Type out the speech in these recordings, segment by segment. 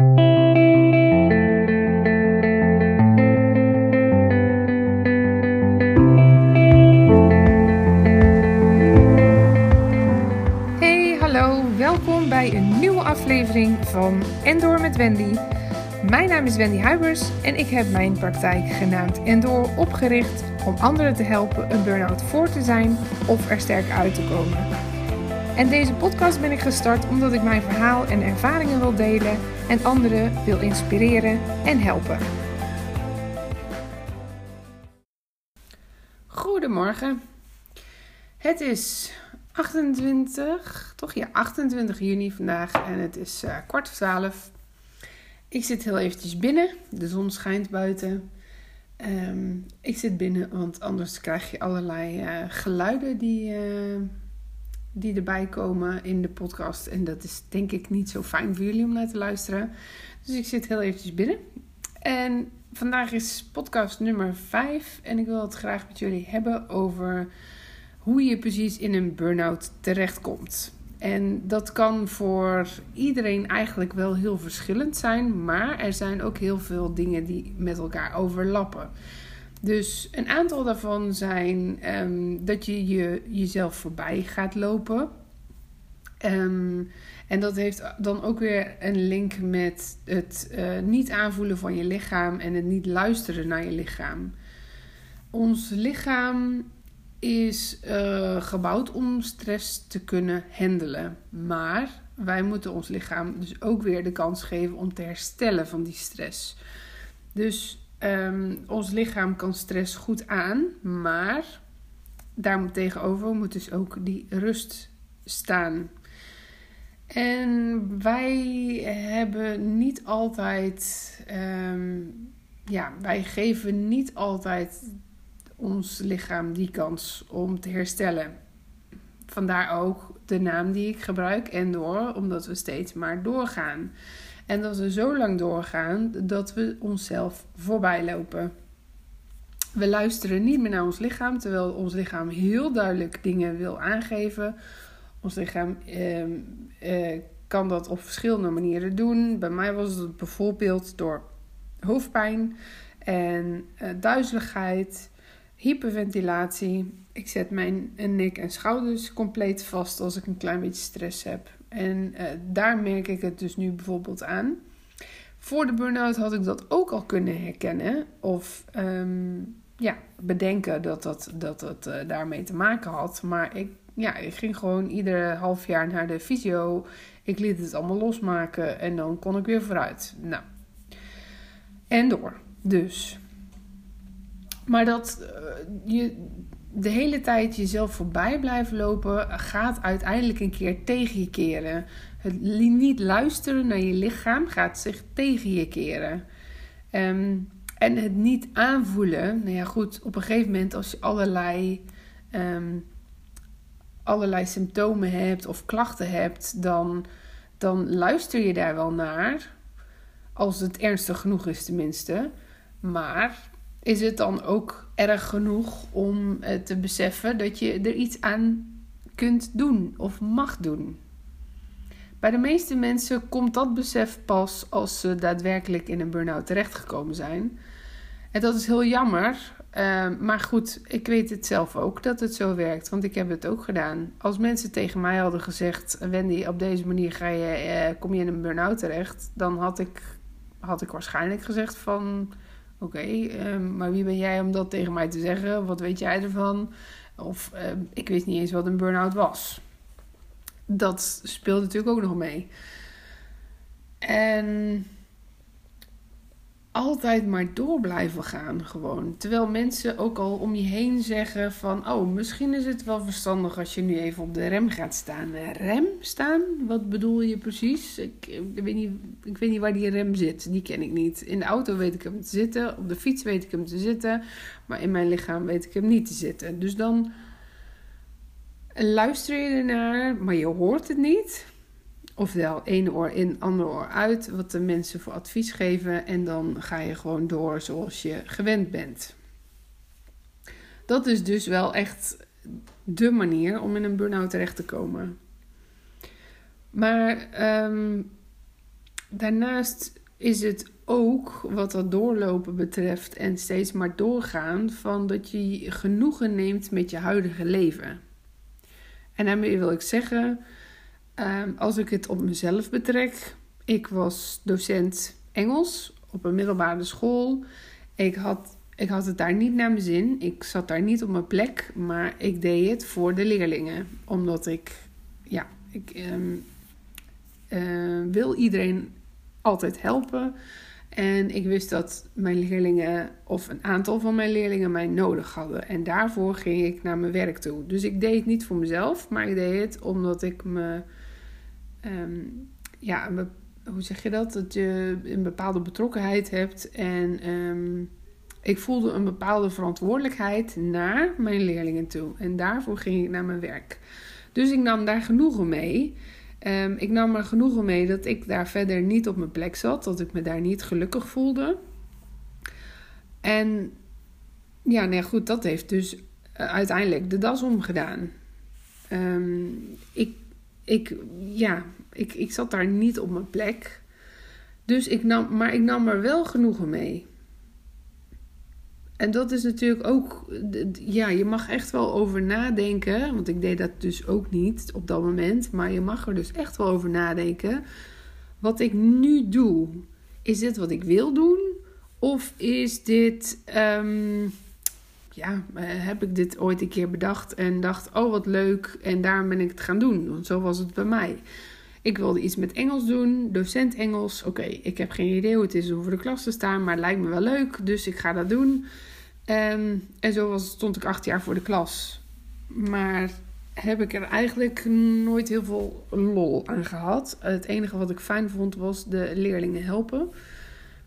Hey, hallo, welkom bij een nieuwe aflevering van Endor met Wendy. Mijn naam is Wendy Huibers en ik heb mijn praktijk genaamd Endor opgericht om anderen te helpen een burn-out voor te zijn of er sterk uit te komen. En deze podcast ben ik gestart omdat ik mijn verhaal en ervaringen wil delen en anderen wil inspireren en helpen. Goedemorgen. Het is 28, toch ja, 28 juni vandaag en het is uh, kwart voor twaalf. Ik zit heel eventjes binnen, de zon schijnt buiten. Um, ik zit binnen, want anders krijg je allerlei uh, geluiden die, uh, die erbij komen in de podcast. En dat is denk ik niet zo fijn voor jullie om naar te luisteren. Dus ik zit heel eventjes binnen. En vandaag is podcast nummer 5 en ik wil het graag met jullie hebben over hoe je precies in een burn-out terechtkomt. En dat kan voor iedereen eigenlijk wel heel verschillend zijn, maar er zijn ook heel veel dingen die met elkaar overlappen. Dus een aantal daarvan zijn um, dat je, je jezelf voorbij gaat lopen. Um, en dat heeft dan ook weer een link met het uh, niet aanvoelen van je lichaam en het niet luisteren naar je lichaam. Ons lichaam is uh, gebouwd om stress te kunnen handelen. Maar wij moeten ons lichaam dus ook weer de kans geven om te herstellen van die stress. Dus um, ons lichaam kan stress goed aan, maar daar tegenover moet dus ook die rust staan. En wij hebben niet altijd, um, ja, wij geven niet altijd ons lichaam die kans om te herstellen. Vandaar ook de naam die ik gebruik, Endor, omdat we steeds maar doorgaan. En dat we zo lang doorgaan dat we onszelf voorbij lopen. We luisteren niet meer naar ons lichaam, terwijl ons lichaam heel duidelijk dingen wil aangeven. Ons lichaam eh, eh, kan dat op verschillende manieren doen. Bij mij was het bijvoorbeeld door hoofdpijn en uh, duizeligheid hyperventilatie. Ik zet mijn nek en schouders compleet vast als ik een klein beetje stress heb. En uh, daar merk ik het dus nu bijvoorbeeld aan. Voor de burn-out had ik dat ook al kunnen herkennen. Of um, ja, bedenken dat dat, dat, dat uh, daarmee te maken had. Maar ik, ja, ik ging gewoon ieder half jaar naar de fysio. Ik liet het allemaal losmaken en dan kon ik weer vooruit. Nou, en door. Dus maar dat uh, je de hele tijd jezelf voorbij blijven lopen, gaat uiteindelijk een keer tegen je keren. Het niet luisteren naar je lichaam gaat zich tegen je keren. Um, en het niet aanvoelen, nou ja, goed, op een gegeven moment als je allerlei, um, allerlei symptomen hebt of klachten hebt, dan, dan luister je daar wel naar. Als het ernstig genoeg is, tenminste. Maar is het dan ook erg genoeg om te beseffen dat je er iets aan kunt doen of mag doen. Bij de meeste mensen komt dat besef pas als ze daadwerkelijk in een burn-out terechtgekomen zijn. En dat is heel jammer. Uh, maar goed, ik weet het zelf ook dat het zo werkt, want ik heb het ook gedaan. Als mensen tegen mij hadden gezegd: Wendy, op deze manier ga je, uh, kom je in een burn-out terecht, dan had ik, had ik waarschijnlijk gezegd: van Oké, um, maar wie ben jij om dat tegen mij te zeggen? Wat weet jij ervan? Of uh, ik wist niet eens wat een burn-out was. Dat speelt natuurlijk ook nog mee. En altijd maar door blijven gaan gewoon. Terwijl mensen ook al om je heen zeggen van... oh, misschien is het wel verstandig als je nu even op de rem gaat staan. Rem staan? Wat bedoel je precies? Ik, ik, weet niet, ik weet niet waar die rem zit. Die ken ik niet. In de auto weet ik hem te zitten. Op de fiets weet ik hem te zitten. Maar in mijn lichaam weet ik hem niet te zitten. Dus dan luister je ernaar, maar je hoort het niet... Ofwel één oor in, ander oor uit, wat de mensen voor advies geven. En dan ga je gewoon door zoals je gewend bent. Dat is dus wel echt de manier om in een burn-out terecht te komen. Maar um, daarnaast is het ook wat dat doorlopen betreft en steeds maar doorgaan van dat je genoegen neemt met je huidige leven. En daarmee wil ik zeggen, ehm, als ik het op mezelf betrek, ik was docent Engels op een middelbare school. Ik had, ik had het daar niet naar mijn zin. Ik zat daar niet op mijn plek, maar ik deed het voor de leerlingen. Omdat ik, ja, ik ehm, eh, wil iedereen altijd helpen. En ik wist dat mijn leerlingen, of een aantal van mijn leerlingen, mij nodig hadden. En daarvoor ging ik naar mijn werk toe. Dus ik deed het niet voor mezelf, maar ik deed het omdat ik me. Um, ja, hoe zeg je dat? Dat je een bepaalde betrokkenheid hebt. En um, ik voelde een bepaalde verantwoordelijkheid naar mijn leerlingen toe. En daarvoor ging ik naar mijn werk. Dus ik nam daar genoegen mee. Um, ik nam er genoegen mee dat ik daar verder niet op mijn plek zat, dat ik me daar niet gelukkig voelde. En ja, nee, goed, dat heeft dus uh, uiteindelijk de das omgedaan. Ik, ik, ja, ik, ik zat daar niet op mijn plek. Dus ik nam, maar ik nam er wel genoegen mee. En dat is natuurlijk ook, ja, je mag echt wel over nadenken. Want ik deed dat dus ook niet op dat moment. Maar je mag er dus echt wel over nadenken. Wat ik nu doe, is dit wat ik wil doen? Of is dit, um, ja, eh, heb ik dit ooit een keer bedacht en dacht, oh wat leuk. En daarom ben ik het gaan doen. Want zo was het bij mij. Ik wilde iets met Engels doen, docent Engels. Oké, ik heb geen idee hoe het is om voor de klas te staan, maar het lijkt me wel leuk, dus ik ga dat doen. Um, en zo was, stond ik acht jaar voor de klas. Maar heb ik er eigenlijk nooit heel veel lol aan gehad. Het enige wat ik fijn vond was de leerlingen helpen.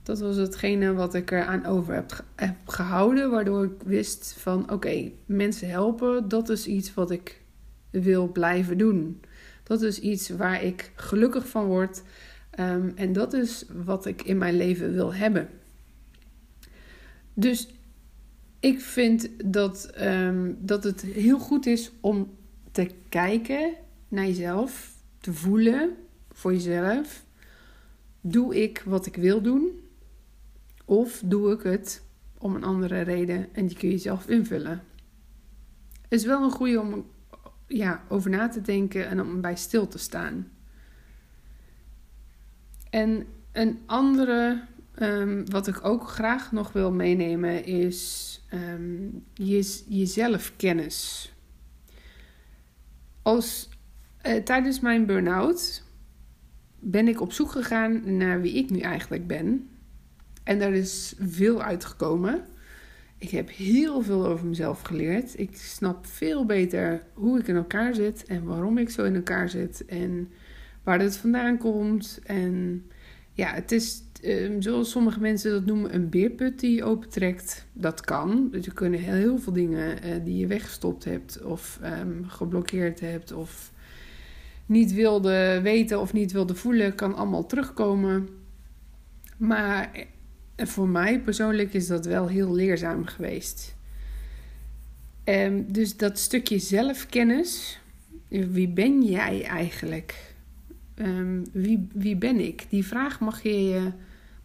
Dat was hetgene wat ik eraan over heb, gehouden. Waardoor ik wist van oké, mensen helpen, dat is iets wat ik wil blijven doen. Dat is iets waar ik gelukkig van word. Um, en dat is wat ik in mijn leven wil hebben. Dus ik vind dat, um, dat het heel goed is om te kijken naar jezelf, te voelen voor jezelf. Doe ik wat ik wil doen? Of doe ik het om een andere reden en die kun je zelf invullen? Is wel een goede om ja, over na te denken en om bij stil te staan. En een andere, um, wat ik ook graag nog wil meenemen, is um, je, jezelfkennis. Als, uh, tijdens mijn burn-out ben ik op zoek gegaan naar wie ik nu eigenlijk ben. En daar is veel uitgekomen. Ik heb heel veel over mezelf geleerd. Ik snap veel beter hoe ik in elkaar zit en waarom ik zo in elkaar zit en waar het vandaan komt. En ja, het is um, zoals sommige mensen dat noemen, een beerput die je opentrekt. Dat kan. Dus er kunnen heel, veel dingen uh, die je weggestopt hebt of um, geblokkeerd hebt of niet wilde weten of niet wilde voelen, kan allemaal terugkomen. Maar eh, voor mij persoonlijk is dat wel heel leerzaam geweest. Um, dus dat stukje zelfkennis, wie ben jij eigenlijk? Um, wie, wie ben ik? Die vraag mag je je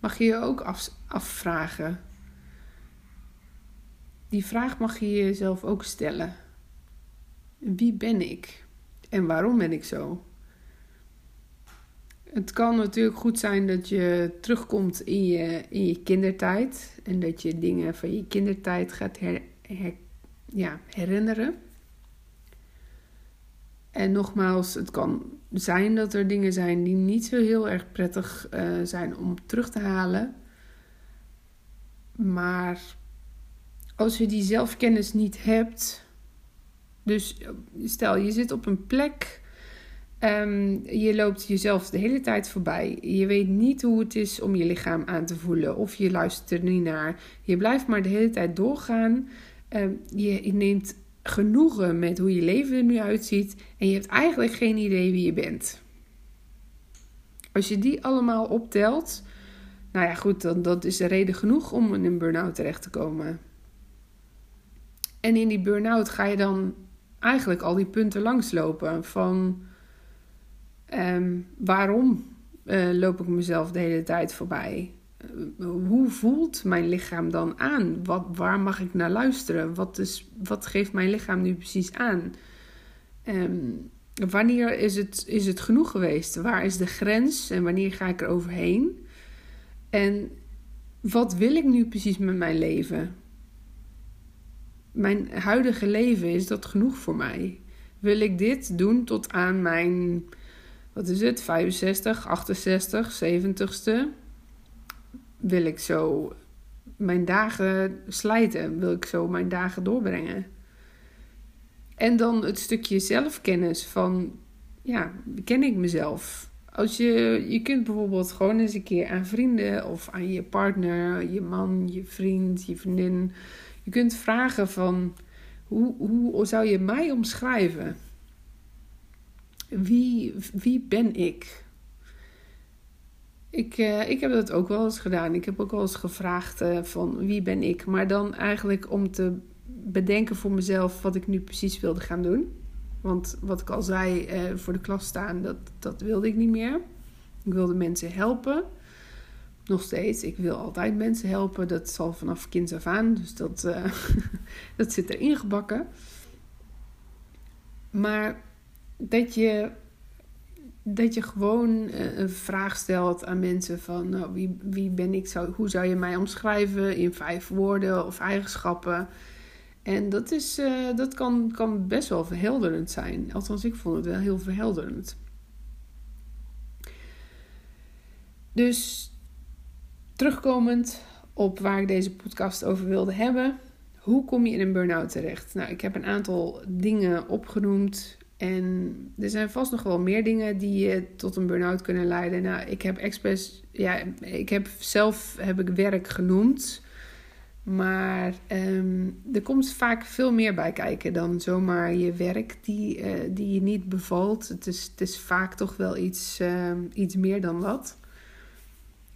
mag je ook af, afvragen. Die vraag mag je jezelf ook stellen. Wie ben ik? En waarom ben ik zo? Het kan natuurlijk goed zijn dat je terugkomt in je, in je kindertijd. En dat je dingen van je kindertijd gaat her, ja, herinneren. En nogmaals, het kan zijn dat er dingen zijn die niet zo heel erg prettig uh, zijn om terug te halen. Maar als je die zelfkennis niet hebt, dus stel je zit op een plek, um, je loopt jezelf de hele tijd voorbij. Je weet niet hoe het is om je lichaam aan te voelen of je luistert er niet naar. Je blijft maar de hele tijd doorgaan. Um, je neemt genoegen met hoe je leven er nu uitziet en je hebt eigenlijk geen idee wie je bent. Als je die allemaal optelt, nou ja, goed, dan dat is de reden genoeg om in een burn-out terecht te komen. En in die burn-out ga je dan eigenlijk al die punten langslopen van um, waarom eh, loop ik mezelf de hele tijd voorbij? Eh, hoe voelt mijn lichaam dan aan? Wat, waar mag ik naar luisteren? Wat, is, wat geeft mijn lichaam nu precies aan? Ehm, wanneer is het, is het genoeg geweest? Waar is de grens en wanneer ga ik er overheen? En wat wil ik nu precies met mijn leven? Mijn huidige leven, is dat genoeg voor mij? Wil ik dit doen tot aan mijn, wat is het, 65, 68, 70ste? Wil ik zo mijn dagen slijten? Wil ik zo mijn dagen doorbrengen? En dan het stukje zelfkennis van, ja, ken ik mezelf? Als je, je kunt bijvoorbeeld gewoon eens een keer aan vrienden of aan je partner, je man, je vriend, je vriendin. Je kunt vragen van, hoe, hoe zou je mij omschrijven? Wie, wie ben ik? Ik, uh, ik heb dat ook wel eens gedaan. Ik heb ook wel eens gevraagd uh, van wie ben ik? Maar dan eigenlijk om te bedenken voor mezelf wat ik nu precies wilde gaan doen. Want wat ik al zei, uh, voor de klas staan, dat, dat wilde ik niet meer. Ik wilde mensen helpen. Nog steeds. Ik wil altijd mensen helpen. Dat zal vanaf kind af aan. Dus dat, dat zit erin gebakken. Maar dat je, dat je gewoon eh, een vraag stelt aan mensen van nou, wie, wie ben ik, zou, hoe zou je mij omschrijven in vijf woorden of eigenschappen. En dat, is, uh, dat kan, kan best wel verhelderend zijn. Althans, ik vond het wel heel verhelderend. Dus terugkomend op waar ik deze podcast over wilde hebben. Hoe kom je in een burn-out terecht? Nou, ik heb een aantal dingen opgenoemd en er zijn vast nog wel meer dingen die je tot een burn-out kunnen leiden. Nou, ik heb expres, ja, ik heb zelf heb ik werk genoemd. Maar um, er komt vaak veel meer bij kijken dan zomaar je werk die, uh, die je niet bevalt. Het is, het is vaak toch wel iets, uh, iets meer dan dat.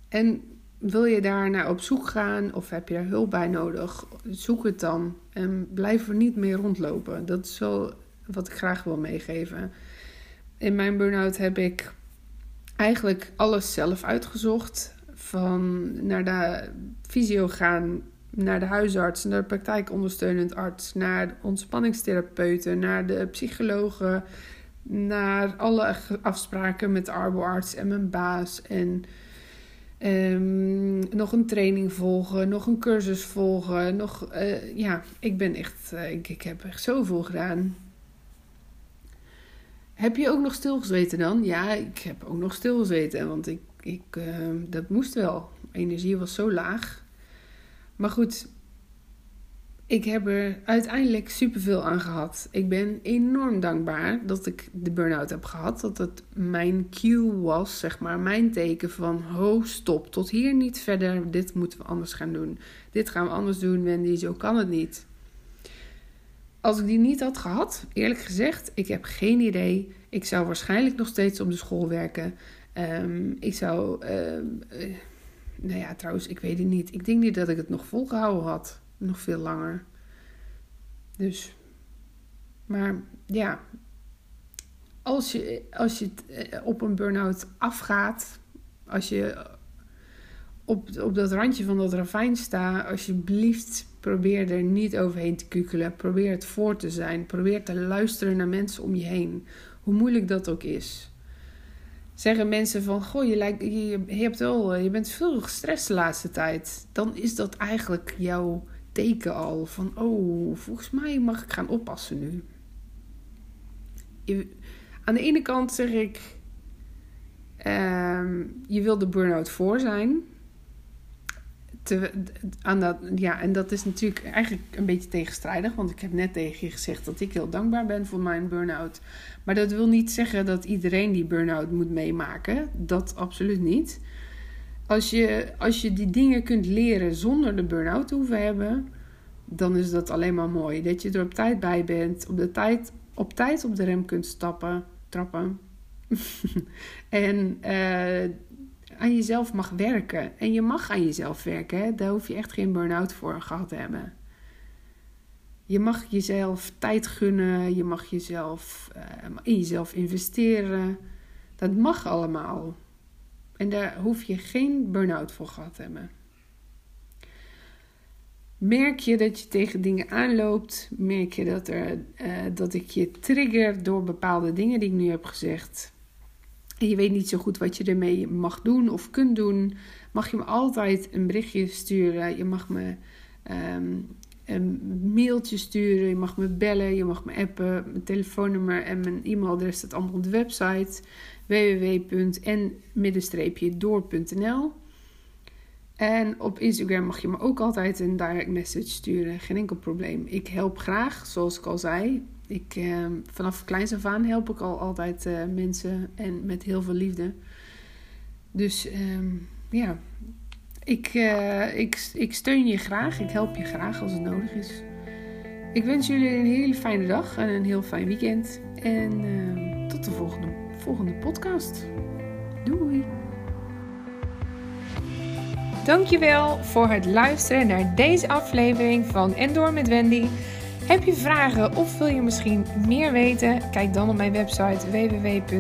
En wil je daar naar op zoek gaan of heb je daar hulp bij nodig? Zoek het dan en blijf er niet mee rondlopen. Dat is wel wat ik graag wil meegeven. In mijn burn-out heb ik eigenlijk alles zelf uitgezocht. Van naar de fysio gaan, naar de huisarts, naar de praktijkondersteunend arts, naar de ontspanningstherapeuten, naar de psychologen, naar alle afspraken met de arboarts en mijn baas. En um, nog een training volgen, nog een cursus volgen. Nog, uh, ja, ik ben echt, uh, ik, ik heb echt zoveel gedaan. Heb je ook nog stilgezeten dan? Ja, ik heb ook nog stilgezeten. Want ik, ik, uh, dat moest wel. Energie was zo laag. Maar goed, ik heb er uiteindelijk superveel aan gehad. Ik ben enorm dankbaar dat ik de burn-out heb gehad. Dat het mijn cue was, zeg maar, mijn teken van... Ho, stop, tot hier niet verder. Dit moeten we anders gaan doen. Dit gaan we anders doen, Wendy. Zo kan het niet. Als ik die niet had gehad, eerlijk gezegd, ik heb geen idee. Ik zou waarschijnlijk nog steeds op de school werken. Um, ik zou, uh, uh, nou ja, trouwens, ik weet het niet. Ik denk niet dat ik het nog volgehouden had. Nog veel langer. Dus, maar ja, als je, als je eh, op een burn-out afgaat, als je op, op dat randje van dat ravijn staat, alsjeblieft Probeer er niet overheen te kukelen. Probeer het voor te zijn. Probeer te luisteren naar mensen om je heen. Hoe moeilijk dat ook is. Zeggen mensen van, goh, je, lijkt, je, hebt wel, je bent veel gestrest de laatste tijd. Dan is dat eigenlijk jouw teken al. Van, oh, volgens mij mag ik gaan oppassen nu. Aan de ene kant zeg ik, uh, je wil de burn-out voor zijn te, aan dat, ja, en dat is natuurlijk eigenlijk een beetje tegenstrijdig. Want ik heb net tegen je gezegd dat ik heel dankbaar ben voor mijn burn-out. Maar dat wil niet zeggen dat iedereen die burn-out moet meemaken. Dat absoluut niet. Als je, als je die dingen kunt leren zonder de burn-out te hoeven hebben, dan is dat alleen maar mooi. Dat je er op tijd bij bent, op, de tijd, op tijd op de rem kunt stappen, trappen. en uh, aan jezelf mag werken. En je mag aan jezelf werken. Hè? Daar hoef je echt geen burn-out voor gehad te hebben. Je mag jezelf tijd gunnen. Je mag jezelf uh, in jezelf investeren. Dat mag allemaal. En daar hoef je geen burn-out voor gehad te hebben. Merk je dat je tegen dingen aanloopt? Merk je dat, er, uh, dat ik je trigger door bepaalde dingen die ik nu heb gezegd? Je weet niet zo goed wat je ermee mag doen of kunt doen? Mag je me altijd een berichtje sturen? Je mag me um, een mailtje sturen, je mag me bellen, je mag me appen. Mijn telefoonnummer en mijn e-mailadres staat allemaal op de website www.n-door.nl. En op Instagram mag je me ook altijd een direct message sturen. Geen enkel probleem. Ik help graag, zoals ik al zei. Ik, eh, vanaf kleins af aan help ik al altijd uh, mensen en met heel veel liefde. Dus ehm, ja, ik, uh, ik, ik steun je graag. Ik help je graag als het nodig is. Ik wens jullie een hele fijne dag en een heel fijn weekend. En uh, tot de volgende, volgende podcast. Doei! Dankjewel voor het luisteren naar deze aflevering van Endor met Wendy. Heb je vragen of wil je misschien meer weten? Kijk dan op mijn website www.n-door.nl.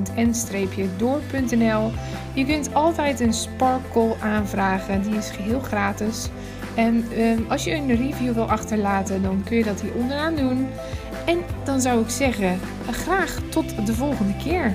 Je kunt altijd een Sparkle aanvragen, die is geheel gratis. En um, als je een review wil achterlaten, dan kun je dat hier onderaan doen. En dan zou ik zeggen, graag tot de volgende keer.